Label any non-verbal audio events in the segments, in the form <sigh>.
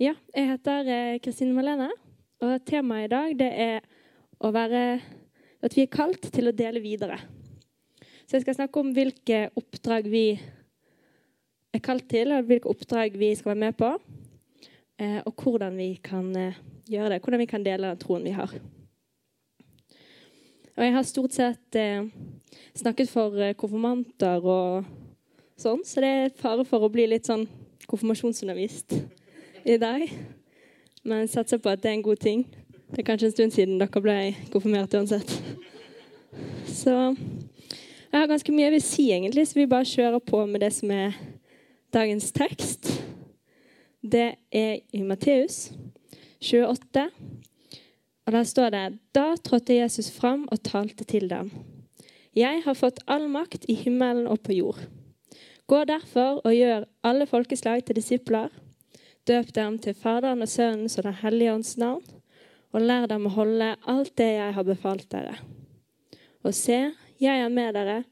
Ja, jeg heter eh, Kristine Malene, og temaet i dag det er å være, at vi er kalt til å dele videre. Så jeg skal snakke om hvilke oppdrag vi er kalt til, og hvilke oppdrag vi skal være med på, eh, og hvordan vi kan eh, gjøre det, hvordan vi kan dele den troen vi har. Og jeg har stort sett snakket for konfirmanter og sånn, så det er fare for å bli litt sånn konfirmasjonsundervist i dag. Men jeg satser på at det er en god ting. Det er kanskje en stund siden dere ble konfirmert uansett. Så jeg har ganske mye jeg vil si, egentlig, så vi bare kjører på med det som er dagens tekst. Det er i Matteus 28. Og Der står det Da trådte Jesus fram og talte til dem. Jeg har fått all makt i himmelen og på jord. Gå derfor og gjør alle folkeslag til disipler. Døp dem til Faderen og Sønnens og Den hellige ånds navn, og lær dem å holde alt det jeg har befalt dere. Og se, jeg er med dere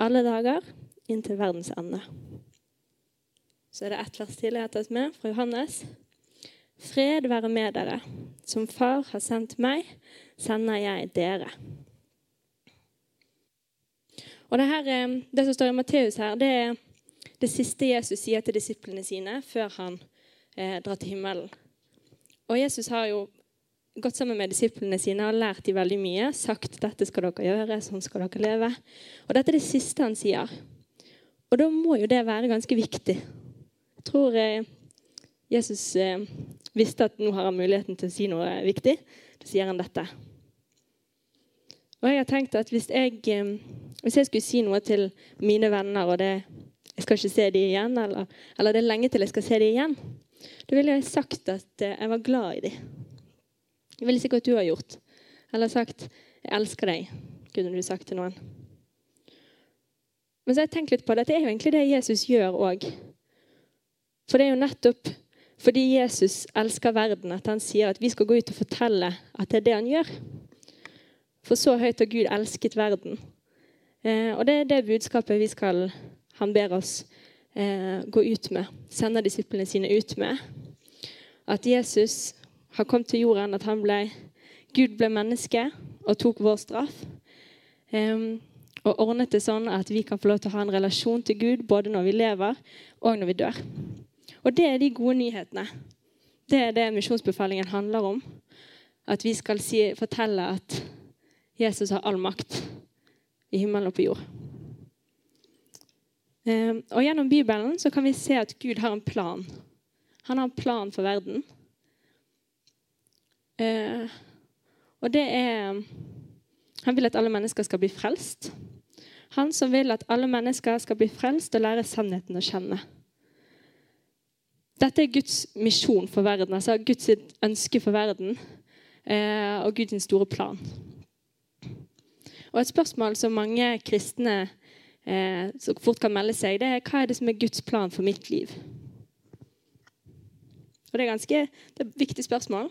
alle dager inntil verdens ende. Så er det ett vers til jeg har tatt med, fra Johannes. Fred være med dere. Som Far har sendt meg, sender jeg dere. Og det, her, eh, det som står i Matteus her, det er det siste Jesus sier til disiplene sine før han eh, dra til himmelen. Og Jesus har jo gått sammen med disiplene sine og lært dem veldig mye. Sagt dette skal dere gjøre, sånn skal dere leve. Og dette er det siste han sier. Og da må jo det være ganske viktig. Jeg tror eh, Jesus eh, visste at nå har han muligheten til å si noe viktig. Da sier han dette. Og jeg har tenkt at hvis jeg, eh, hvis jeg skulle si noe til mine venner, og det jeg skal ikke se dem igjen, eller, eller, det er lenge til jeg skal se dem igjen, da ville jeg sagt at eh, jeg var glad i dem. Det ville sikkert du ha gjort. Eller sagt 'jeg elsker deg', kunne du sagt til noen. Men så har jeg tenkt litt på det, det er jo egentlig det Jesus gjør òg. For det er jo nettopp fordi Jesus elsker verden, at han sier at vi skal gå ut og fortelle at det er det han gjør. For så høyt har Gud elsket verden. Eh, og det er det budskapet vi skal han ber oss eh, gå ut med, sende disiplene sine ut med. At Jesus har kommet til jorden, at ble, Gud ble menneske og tok vår straff. Eh, og ordnet det sånn at vi kan få lov til å ha en relasjon til Gud både når vi lever og når vi dør. Og det er de gode nyhetene. Det er det misjonsbefalingen handler om. At vi skal si, fortelle at Jesus har all makt i himmelen og på jord. Ehm, og Gjennom Bibelen så kan vi se at Gud har en plan. Han har en plan for verden. Ehm, og det er Han vil at alle mennesker skal bli frelst. Han som vil at alle mennesker skal bli frelst og lære sannheten å kjenne. Dette er Guds misjon for verden, altså Guds ønske for verden eh, og Guds store plan. Og Et spørsmål som mange kristne eh, som fort kan melde seg, det er hva er det som er Guds plan for mitt liv? Og Det er ganske det er et viktig spørsmål.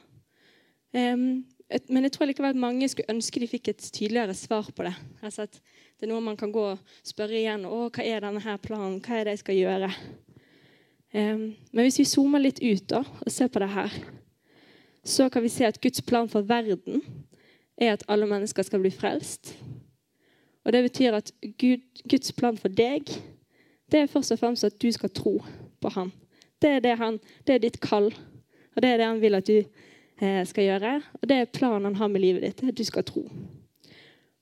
Um, et, men jeg tror likevel at mange skulle ønske de fikk et tydeligere svar på det. Altså at Det er noe man kan gå og spørre igjen. Å, hva er denne her planen? Hva er det jeg skal gjøre? Um, men hvis vi zoomer litt ut da, og ser på det her, så kan vi se at Guds plan for verden er at alle mennesker skal bli frelst. Og Det betyr at Gud, Guds plan for deg det er først og fremst at du skal tro på ham. Det er, det han, det er ditt kall, og det er det han vil at du eh, skal gjøre. Og Det er planen han har med livet ditt. det er at du skal tro.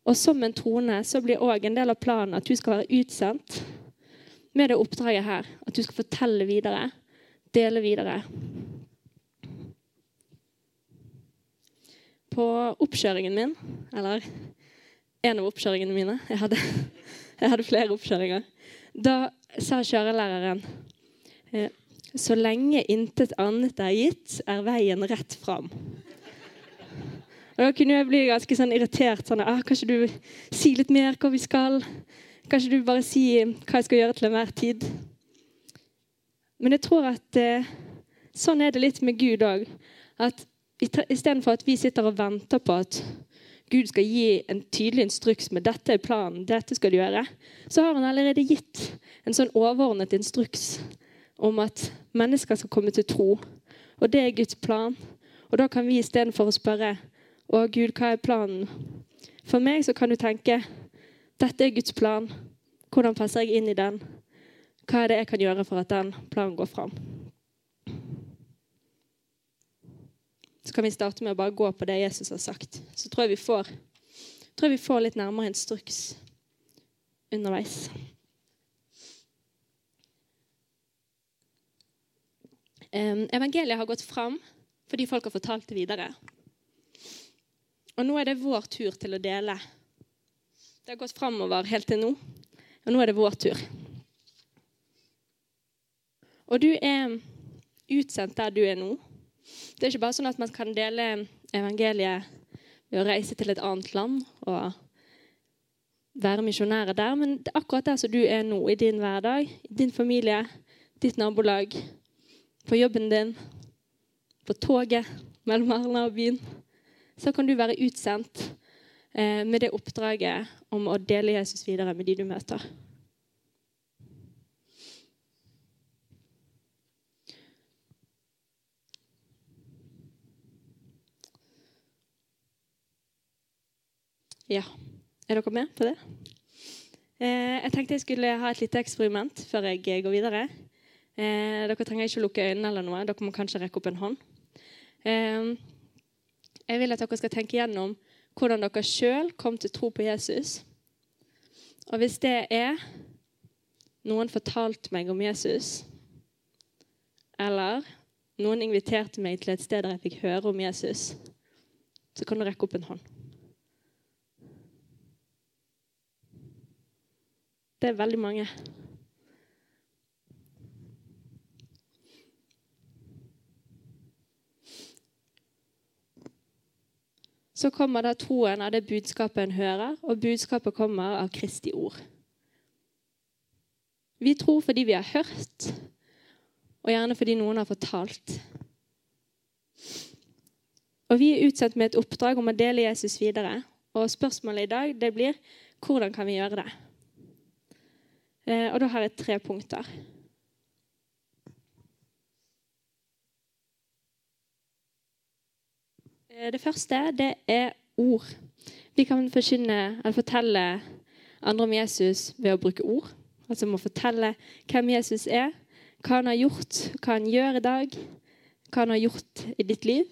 Og Som en troende så blir òg en del av planen at du skal være utsendt med det oppdraget her. At du skal fortelle videre, dele videre. På oppkjøringen min, eller en av oppkjøringene mine. Jeg hadde, jeg hadde flere oppkjøringer. Da sa kjørelæreren eh, så lenge intet annet er gitt, er veien rett fram. Og Da kunne jeg bli ganske sånn irritert. sånn, ah, Kan ikke du si litt mer hva vi skal? Kan ikke du bare si hva jeg skal gjøre til enhver tid? Men jeg tror at eh, sånn er det litt med Gud òg. Istedenfor at vi sitter og venter på at Gud skal gi en tydelig instruks med dette er planen, dette skal du gjøre, så har han allerede gitt en sånn overordnet instruks om at mennesker skal komme til tro. Og det er Guds plan. Og da kan vi istedenfor å spørre Å, Gud, hva er planen? For meg så kan du tenke dette er Guds plan. Hvordan passer jeg inn i den? Hva er det jeg kan gjøre for at den planen går fram? Så kan vi starte med å bare gå på det Jesus har sagt. Så tror jeg vi får, jeg vi får litt nærmere instruks underveis. Evangeliet har gått fram fordi folk har fortalt det videre. Og nå er det vår tur til å dele. Det har gått framover helt til nå, og nå er det vår tur. Og du er utsendt der du er nå. Det er ikke bare sånn at man kan dele evangeliet ved å reise til et annet land og være misjonærer der, men akkurat der som du er nå, i din hverdag, i din familie, ditt nabolag, på jobben din, på toget mellom Arna og byen, så kan du være utsendt eh, med det oppdraget om å dele Jesus videre med de du møter. Ja. Er dere med på det? Eh, jeg tenkte jeg skulle ha et lite eksperiment før jeg går videre. Eh, dere trenger ikke å lukke øynene, eller noe. Dere må kanskje rekke opp en hånd. Eh, jeg vil at dere skal tenke gjennom hvordan dere sjøl kom til tro på Jesus. Og hvis det er noen fortalte meg om Jesus, eller noen inviterte meg til et sted der jeg fikk høre om Jesus, så kan du rekke opp en hånd. Det er veldig mange. Så kommer da troen av det budskapet en hører, og budskapet kommer av Kristi ord. Vi tror fordi vi har hørt, og gjerne fordi noen har fortalt. Og Vi er utsatt med et oppdrag om å dele Jesus videre. Og Spørsmålet i dag det blir hvordan kan vi gjøre det? Eh, og Da har jeg tre punkter. Eh, det første det er ord. Vi kan forkynne, fortelle andre om Jesus ved å bruke ord. Altså må fortelle hvem Jesus er, hva han har gjort, hva han gjør i dag, hva han har gjort i ditt liv.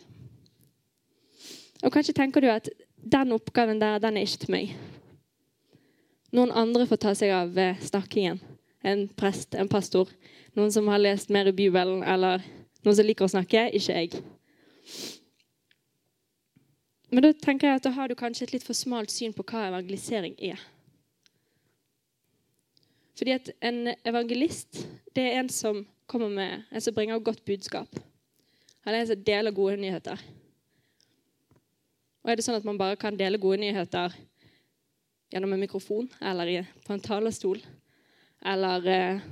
Og Kanskje tenker du at den oppgaven der, den er ikke til meg. Noen andre får ta seg av eh, snakkingen. En prest, en pastor. Noen som har lest mer i Bibelen, eller noen som liker å snakke. Ikke jeg. Men da tenker jeg at da har du kanskje et litt for smalt syn på hva evangelisering er. Fordi at en evangelist det er en som kommer med, en som bringer godt budskap. Han er en som deler gode nyheter. Og er det sånn at man bare kan dele gode nyheter gjennom en mikrofon eller på en talerstol. Eller eh,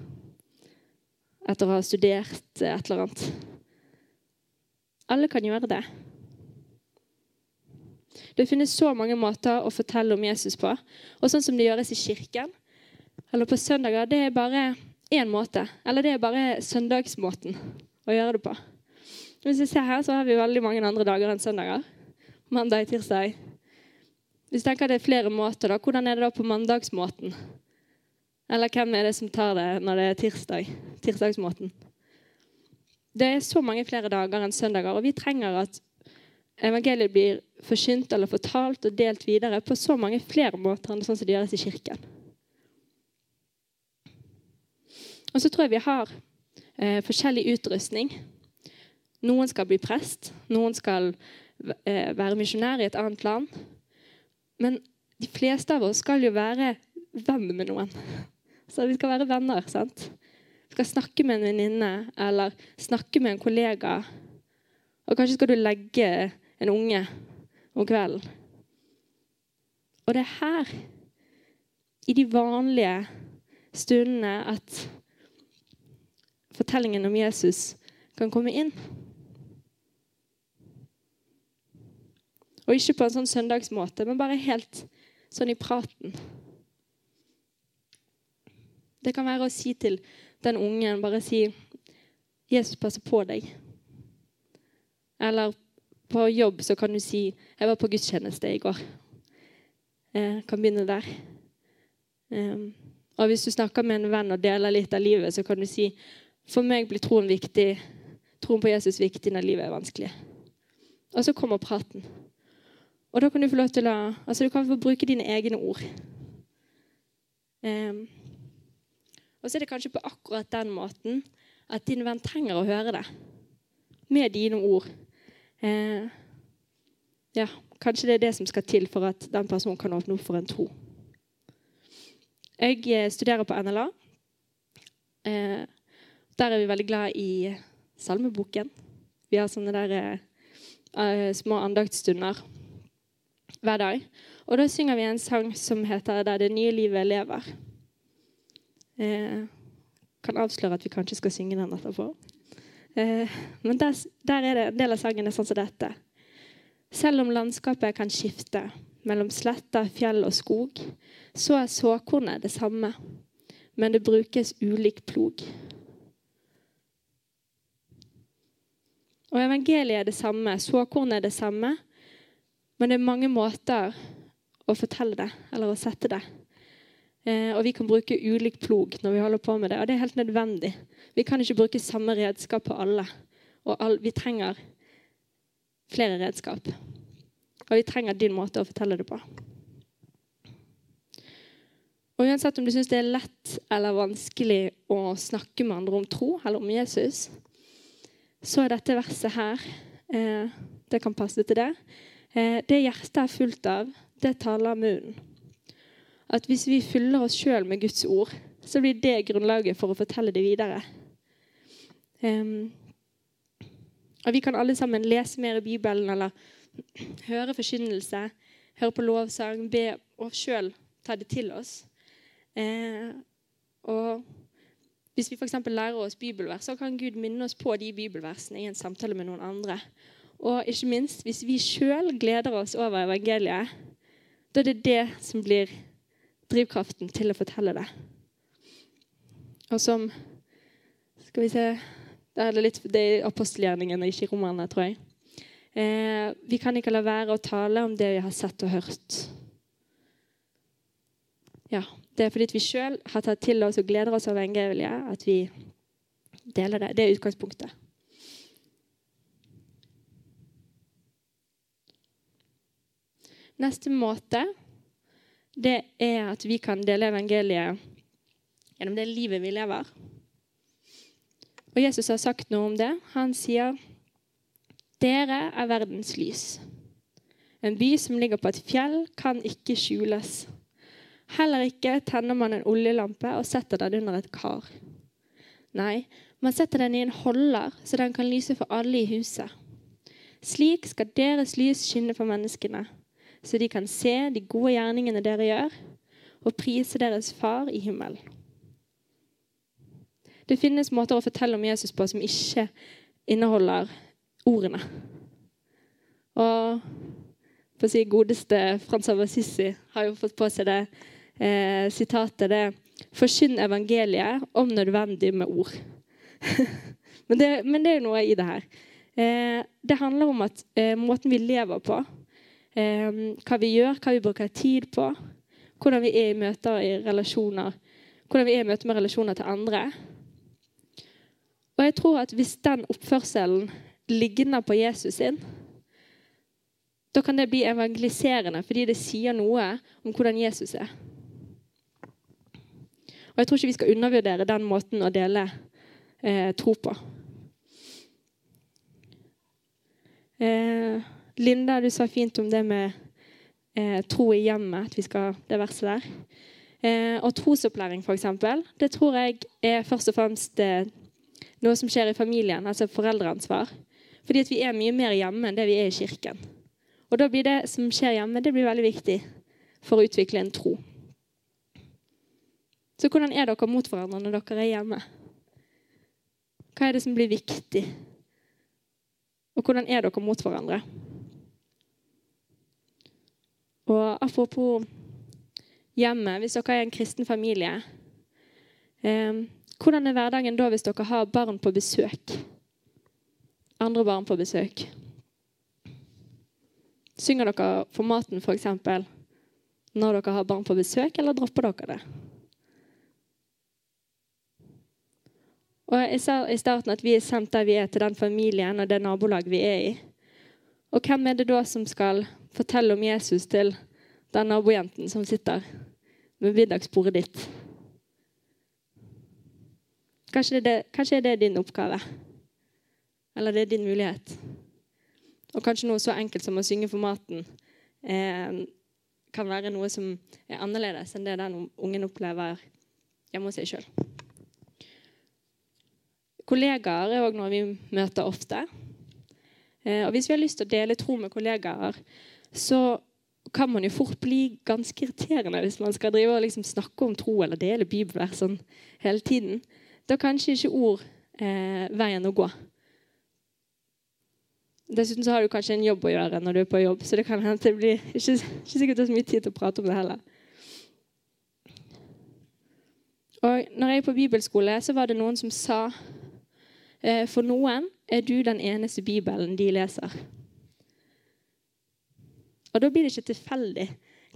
etter å ha studert et eller annet. Alle kan gjøre det. Det finnes så mange måter å fortelle om Jesus på. Og sånn som det gjøres i kirken eller på søndager, det er bare én måte. Eller det er bare søndagsmåten å gjøre det på. Hvis vi ser her, så har vi veldig mange andre dager enn søndager. Mandag, tirsdag, hvis du tenker det er flere måter, da, hvordan er det da på mandagsmåten? Eller hvem er det som tar det når det er tirsdag? Tirsdagsmåten. Det er så mange flere dager enn søndager, og vi trenger at evangeliet blir forkynt eller fortalt og delt videre på så mange flere måter enn sånn som det gjøres i kirken. Og så tror jeg vi har eh, forskjellig utrustning. Noen skal bli prest, noen skal eh, være misjonær i et annet land. Men de fleste av oss skal jo være venn med noen. Så vi skal være venner. sant? Vi skal snakke med en venninne eller snakke med en kollega. Og kanskje skal du legge en unge om kvelden. Og det er her, i de vanlige stundene, at fortellingen om Jesus kan komme inn. Og ikke på en sånn søndagsmåte, men bare helt sånn i praten. Det kan være å si til den ungen bare si 'Jesus passer på deg'. Eller på jobb så kan du si 'Jeg var på gudstjeneste i går'. Jeg kan begynne der. Um, og hvis du snakker med en venn og deler litt av livet, så kan du si 'For meg blir troen viktig. Troen på Jesus viktig når livet er vanskelig'. Og så kommer praten. Og da kan du få lov til å Altså, du kan få bruke dine egne ord. Um, og så er det kanskje på akkurat den måten at din venn trenger å høre det. Med dine ord. Uh, ja, kanskje det er det som skal til for at den personen kan åpne opp for en tro. Jeg eh, studerer på NLA. Eh, der er vi veldig glad i salmeboken. Vi har sånne der eh, små andaktsstunder hver dag. Og da synger vi en sang som heter 'Der det nye livet lever'. Eh, kan avsløre at vi kanskje skal synge den etterpå. Eh, men der, der, er det en del av sangen er sånn som dette. Selv om landskapet kan skifte mellom sletter, fjell og skog, så er såkornet det samme, men det brukes ulik plog. Og evangeliet er det samme, såkornet er det samme, men det er mange måter å fortelle det, eller å sette det. Eh, og vi kan bruke ulik plog når vi holder på med det, og det er helt nødvendig. Vi kan ikke bruke samme redskap på alle, og all, vi trenger flere redskap. Og vi trenger din måte å fortelle det på. Og Uansett om du syns det er lett eller vanskelig å snakke med andre om tro eller om Jesus, så er dette verset her eh, Det kan passe til det. Eh, det hjertet er fullt av, det taler munnen. At hvis vi fyller oss sjøl med Guds ord, så blir det grunnlaget for å fortelle det videre. Og Vi kan alle sammen lese mer i Bibelen eller høre forkynnelse, høre på lovsang, be og sjøl ta det til oss. Eh, og Hvis vi f.eks. lærer oss bibelvers, så kan Gud minne oss på de bibelversene i en samtale med noen andre. Og ikke minst, hvis vi sjøl gleder oss over evangeliet, da er det det som blir drivkraften til å fortelle det. Og som Skal vi se Det er litt det er apostelgjerningen ikke romerne, tror jeg. Eh, vi kan ikke la være å tale om det vi har sett og hørt. Ja, Det er fordi vi sjøl har tatt til oss og gleder oss over evangeliet, at vi deler det. Det er utgangspunktet. Neste måte det er at vi kan dele evangeliet gjennom det livet vi lever. Og Jesus har sagt noe om det. Han sier, 'Dere er verdens lys.' En by som ligger på et fjell, kan ikke skjules. Heller ikke tenner man en oljelampe og setter den under et kar. Nei, man setter den i en holder, så den kan lyse for alle i huset. Slik skal deres lys skinne for menneskene så de kan se de gode gjerningene dere gjør, og prise deres far i himmelen. Det finnes måter å fortelle om Jesus på som ikke inneholder ordene. Og for å si godeste Frans av Assisi har jo fått på seg det eh, sitatet det Forkynn evangeliet om nødvendig med ord. <laughs> men, det, men, det, er noe i det her. Eh, det handler om at eh, måten vi lever på, hva vi gjør, hva vi bruker tid på, hvordan vi er i møter i relasjoner, hvordan vi er i møte med relasjoner til andre. Og jeg tror at hvis den oppførselen ligner på Jesus sin, da kan det bli evangeliserende fordi det sier noe om hvordan Jesus er. Og Jeg tror ikke vi skal undervurdere den måten å dele eh, tro på. Eh, Linda, du sa fint om det med eh, tro i hjemmet, at vi skal det verset der. Eh, og trosopplæring, f.eks., det tror jeg er først og fremst eh, noe som skjer i familien, altså foreldreansvar. Fordi at vi er mye mer hjemme enn det vi er i kirken. Og da blir det som skjer hjemme, det blir veldig viktig for å utvikle en tro. Så hvordan er dere mot hverandre når dere er hjemme? Hva er det som blir viktig? Og hvordan er dere mot hverandre? Og apropos hjemme, hvis dere er en kristen familie eh, Hvordan er hverdagen da hvis dere har barn på besøk? Andre barn på besøk. Synger dere for maten, f.eks. når dere har barn på besøk, eller dropper dere det? Og Jeg sa i starten at vi er sendt der vi er, til den familien og det nabolaget vi er i. Og hvem er det da som skal fortelle om Jesus til den nabojenten som sitter ved middagsbordet ditt? Kanskje det, kanskje det er din oppgave? Eller det er din mulighet? Og kanskje noe så enkelt som å synge for maten eh, kan være noe som er annerledes enn det den ungen opplever hjemme hos seg sjøl. Kollegaer er òg noe vi møter ofte. Eh, og hvis vi har lyst til å dele tro med kollegaer, så kan man jo fort bli ganske irriterende hvis man skal drive og liksom snakke om tro eller dele bibelvers sånn hele tiden. Da er kanskje ikke ord eh, veien å gå. Dessuten så har du kanskje en jobb å gjøre når du er på jobb, så det kan hende det blir ikke, ikke sikkert det er så mye tid til å prate om det heller. Og når jeg er på bibelskole, så var det noen som sa eh, For noen er du den eneste bibelen de leser. Og da blir det ikke tilfeldig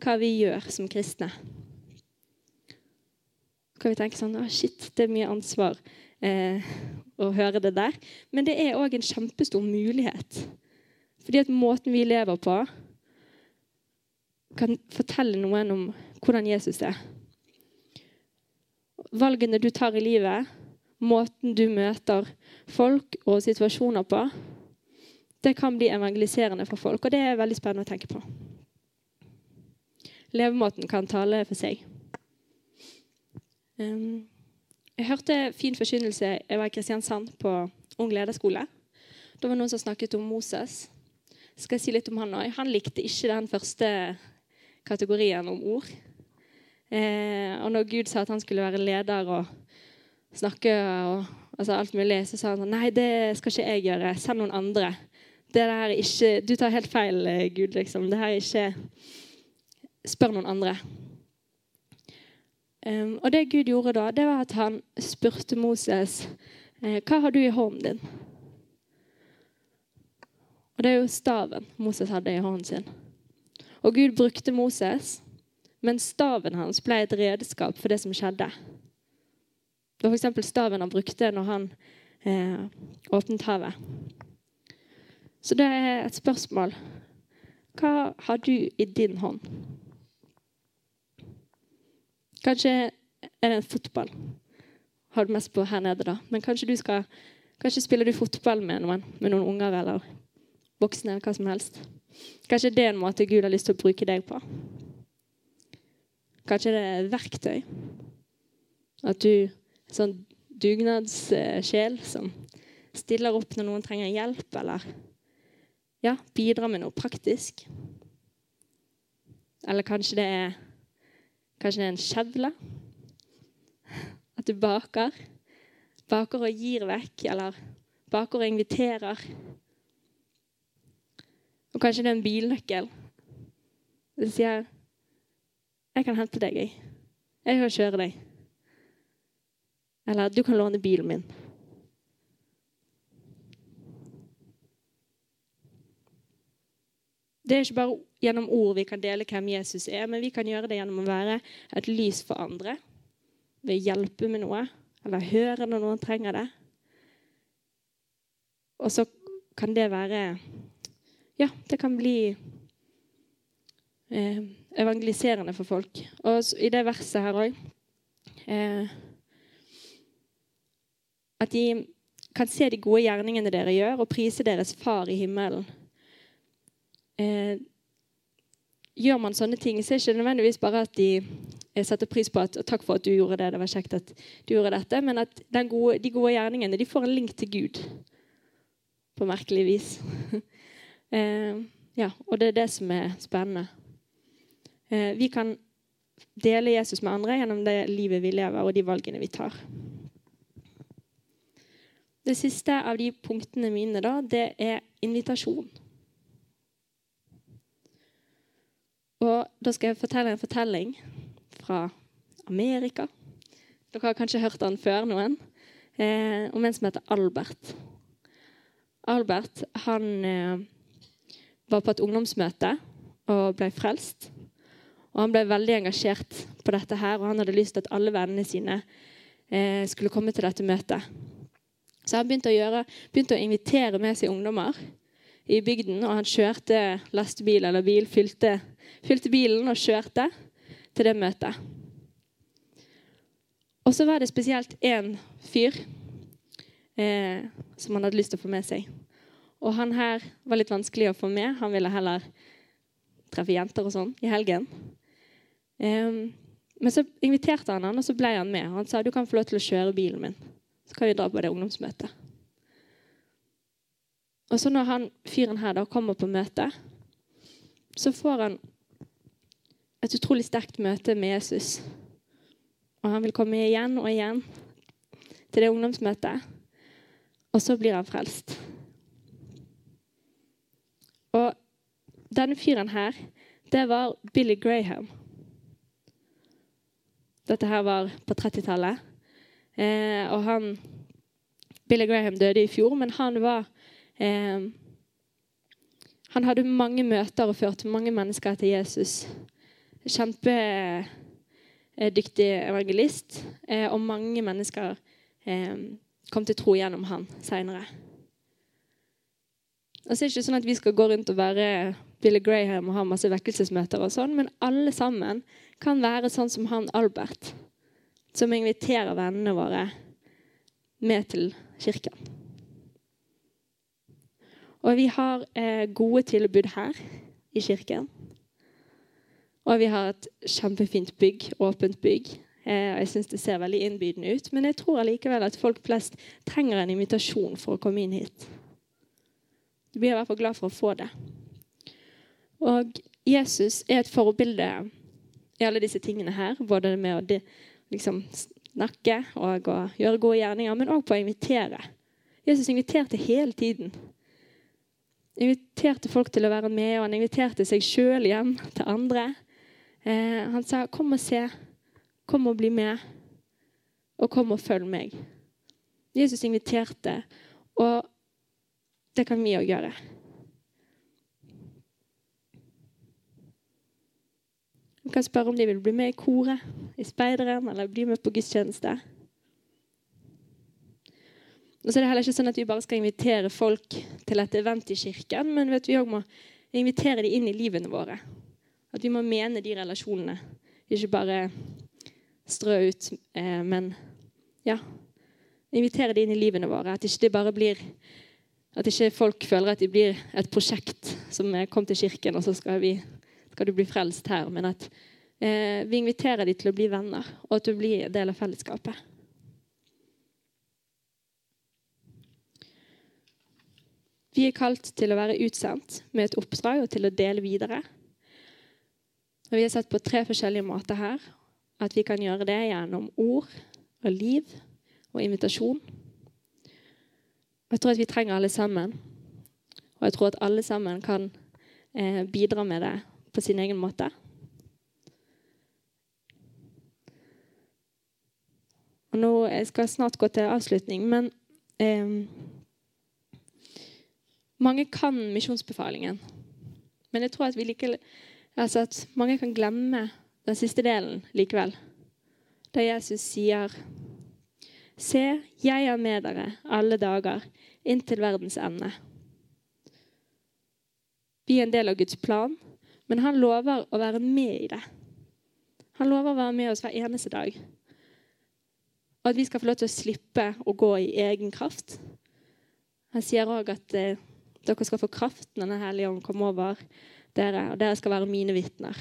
hva vi gjør som kristne. Kan vi tenke sånn Å, shit, det er mye ansvar eh, å høre det der. Men det er òg en kjempestor mulighet. Fordi at måten vi lever på, kan fortelle noen om hvordan Jesus er. Valgene du tar i livet, måten du møter folk og situasjoner på, det kan bli evangeliserende for folk. Og det er veldig spennende å tenke på. Levemåten kan tale for seg. Um, jeg hørte fin forkynnelse jeg var i Kristiansand på Ung lederskole. Det var noen som snakket om Moses. Skal jeg si litt om Han òg? Han likte ikke den første kategorien om ord. Eh, og når Gud sa at han skulle være leder og snakke og altså alt mulig, så sa han nei, det skal ikke jeg gjøre. Send noen andre det der er ikke, Du tar helt feil, eh, Gud. liksom. Det her er ikke Spør noen andre. Um, og det Gud gjorde da, det var at han spurte Moses eh, hva har du i hånden din. Og det er jo staven Moses hadde i hånden sin. Og Gud brukte Moses, men staven hans ble et redskap for det som skjedde. Det var f.eks. staven han brukte når han eh, åpnet havet. Så det er et spørsmål. Hva har du i din hånd? Kanskje er det en fotball. Har du mest på her nede, da. Men kanskje, du skal, kanskje spiller du fotball med noen, med noen unger eller voksne eller hva som helst. Kanskje det er en måte Gud har lyst til å bruke deg på. Kanskje det er verktøy. At du er sånn dugnadssjel som stiller opp når noen trenger hjelp, eller ja, bidra med noe praktisk. Eller kanskje det er, kanskje det er en kjevle. At du baker. Baker og gir vekk, eller baker og inviterer. Og kanskje det er en bilnøkkel. Du sier 'Jeg kan hente deg, jeg. Jeg kan kjøre deg.' Eller 'Du kan låne bilen min'. Det er ikke bare gjennom ord vi kan dele hvem Jesus er, men vi kan gjøre det gjennom å være et lys for andre. Ved å hjelpe med noe, eller høre når noen trenger det. Og så kan det være Ja, det kan bli eh, evangeliserende for folk. Og i det verset her òg eh, At de kan se de gode gjerningene dere gjør, og prise deres far i himmelen eh, Gjør man sånne ting, så er det ikke nødvendigvis bare at de setter pris på at 'takk for at du gjorde det', det var kjekt at du gjorde dette, men at gode, de gode gjerningene de får en link til Gud på merkelig vis. <laughs> eh, ja, og det er det som er spennende. Eh, vi kan dele Jesus med andre gjennom det livet vi lever, og de valgene vi tar. Det siste av de punktene mine da, det er invitasjon. Og da skal jeg fortelle en fortelling fra Amerika. Dere har kanskje hørt den før, noen. Eh, om en som heter Albert. Albert han eh, var på et ungdomsmøte og ble frelst. Og Han ble veldig engasjert på dette her, og han hadde lyst til at alle vennene sine eh, skulle komme til dette møtet. Så han begynte å, gjøre, begynte å invitere med seg ungdommer i bygden. Og han kjørte lastebil eller bil, fylte, fylte bilen og kjørte til det møtet. Og så var det spesielt én fyr eh, som han hadde lyst til å få med seg. Og han her var litt vanskelig å få med. Han ville heller treffe jenter og sånn i helgen. Eh, men så inviterte han han, og så ble han med. Han sa du kan få lov til å kjøre bilen min. Så kan vi dra på det ungdomsmøtet. Og så når han fyren her da kommer på møte, så får han et utrolig sterkt møte med Jesus. Og han vil komme igjen og igjen til det ungdomsmøtet. Og så blir han frelst. Og denne fyren her, det var Billy Graham. Dette her var på 30-tallet. Eh, og han Billy Graham døde i fjor, men han var eh, Han hadde mange møter og førte mange mennesker til Jesus. Kjempedyktig evangelist. Eh, og mange mennesker eh, kom til tro gjennom han seinere. Så er det ikke sånn at Vi skal gå rundt og være Billy Graham og ha masse vekkelsesmøter, og sånn, men alle sammen kan være sånn som han Albert, som inviterer vennene våre med til kirken. Og vi har eh, gode tilbud her i kirken. Og vi har et kjempefint bygg, åpent bygg. Eh, jeg syns det ser veldig innbydende ut. Men jeg tror allikevel at folk flest trenger en invitasjon for å komme inn hit. Du blir i hvert fall glad for å få det. Og Jesus er et forbilde i alle disse tingene her. Både med å liksom, snakke og å gjøre gode gjerninger, men òg på å invitere. Jesus inviterte hele tiden. Inviterte folk til å være med, og han inviterte seg sjøl hjem til andre. Eh, han sa 'Kom og se. Kom og bli med. Og kom og følg meg'. Jesus inviterte, og det kan vi òg gjøre. Du kan spørre om de vil bli med i koret, i speideren eller bli med på gudstjeneste. Og så er det heller ikke sånn at vi bare skal invitere folk til et event i kirken, men vi òg må invitere dem inn i livene våre. At vi må mene de relasjonene. Ikke bare strø ut, eh, men ja, invitere det inn i livene våre. At ikke det bare blir at ikke folk føler at de blir et prosjekt som kom til kirken, og så skal vi skal du bli frelst her, men at eh, vi inviterer dem til å bli venner, og at du blir del av fellesskapet. Vi er kalt til å være utsendt med et oppdrag og til å dele videre. Og vi har sett på tre forskjellige måter her. At vi kan gjøre det gjennom ord og liv og invitasjon. Jeg tror at vi trenger alle sammen. Og jeg tror at alle sammen kan eh, bidra med det på sin egen måte. Og nå jeg skal snart gå til avslutning, men eh, Mange kan misjonsbefalingen. Men jeg tror at, vi like, altså at mange kan glemme den siste delen likevel. Da Jesus sier Se, jeg er med dere alle dager inntil verdens ende. Vi er en del av Guds plan, men han lover å være med i det. Han lover å være med oss hver eneste dag. Og at vi skal få lov til å slippe å gå i egen kraft. Han sier òg at eh, dere skal få kraft når Den hellige ånd kommer over dere, og dere skal være mine vitner.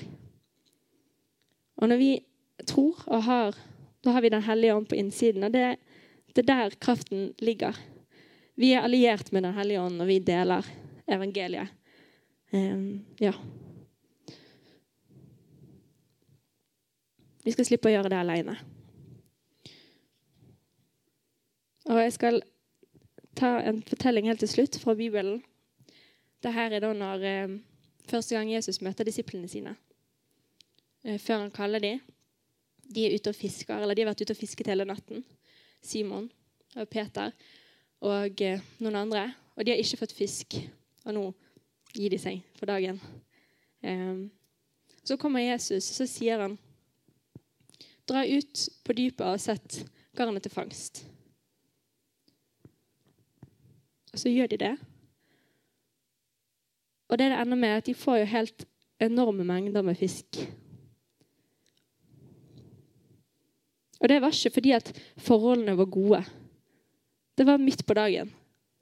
Og når vi tror og har Da har vi Den hellige ånd på innsiden. Og det, det er der kraften ligger. Vi er alliert med Den hellige ånd når vi deler evangeliet. Um, ja. Vi skal slippe å gjøre det alene. Og jeg skal ta en fortelling helt til slutt fra Bibelen. Dette er da når eh, første gang Jesus møter disiplene sine. Eh, før han kaller dem. De er ute og fisker, eller de har vært ute og fisket hele natten. Simon og Peter og eh, noen andre. Og de har ikke fått fisk. Og nå gir de seg for dagen. Eh, så kommer Jesus, og så sier han Dra ut på dypet og sett garnet til fangst. Og så gjør de det. Og det det ender med, er at de får jo helt enorme mengder med fisk. Og det var ikke fordi at forholdene var gode. Det var midt på dagen.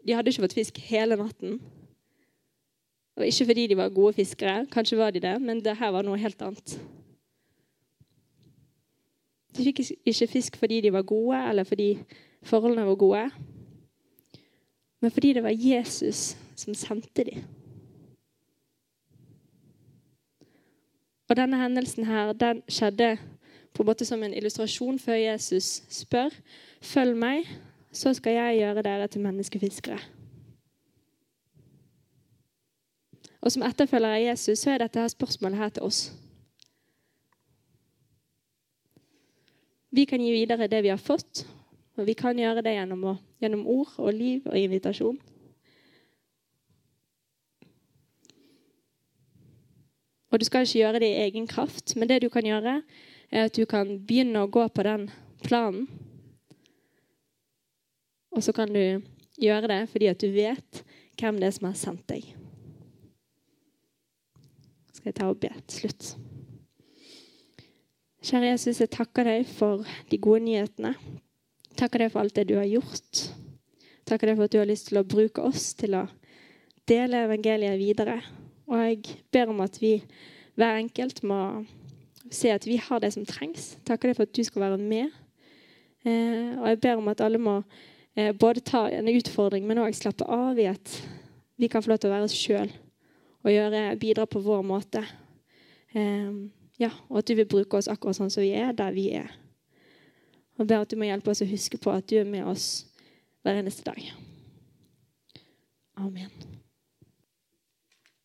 De hadde ikke fått fisk hele natten. Var ikke fordi de var gode fiskere, kanskje var de det, men det her var noe helt annet. De fikk ikke fisk fordi de var gode, eller fordi forholdene var gode, men fordi det var Jesus som sendte dem. Og denne hendelsen her, den skjedde på en måte som en illustrasjon før Jesus spør følg meg, så skal jeg gjøre dere til menneskefiskere. Og som etterfølger av Jesus så er dette her spørsmålet her til oss. Vi kan gi videre det vi har fått, og vi kan gjøre det gjennom, gjennom ord og liv og invitasjon. Og du skal ikke gjøre det i egen kraft, men det du kan gjøre, er at du kan begynne å gå på den planen. Og så kan du gjøre det fordi at du vet hvem det er som har sendt deg skal jeg ta og be til slutt. Kjære Jesus, jeg takker deg for de gode nyhetene. Takker deg for alt det du har gjort. Takker deg for at du har lyst til å bruke oss til å dele evangeliet videre. Og jeg ber om at vi hver enkelt må se at vi har det som trengs. Takker deg for at du skal være med. Eh, og jeg ber om at alle må eh, både ta en utfordring, men òg slappe av i at vi kan få lov til å være oss sjøl og gjøre, bidra på vår måte. Eh, ja, og at du vil bruke oss akkurat sånn som vi er, der vi er. Og ber at du må hjelpe oss å huske på at du er med oss hver eneste dag. Amen.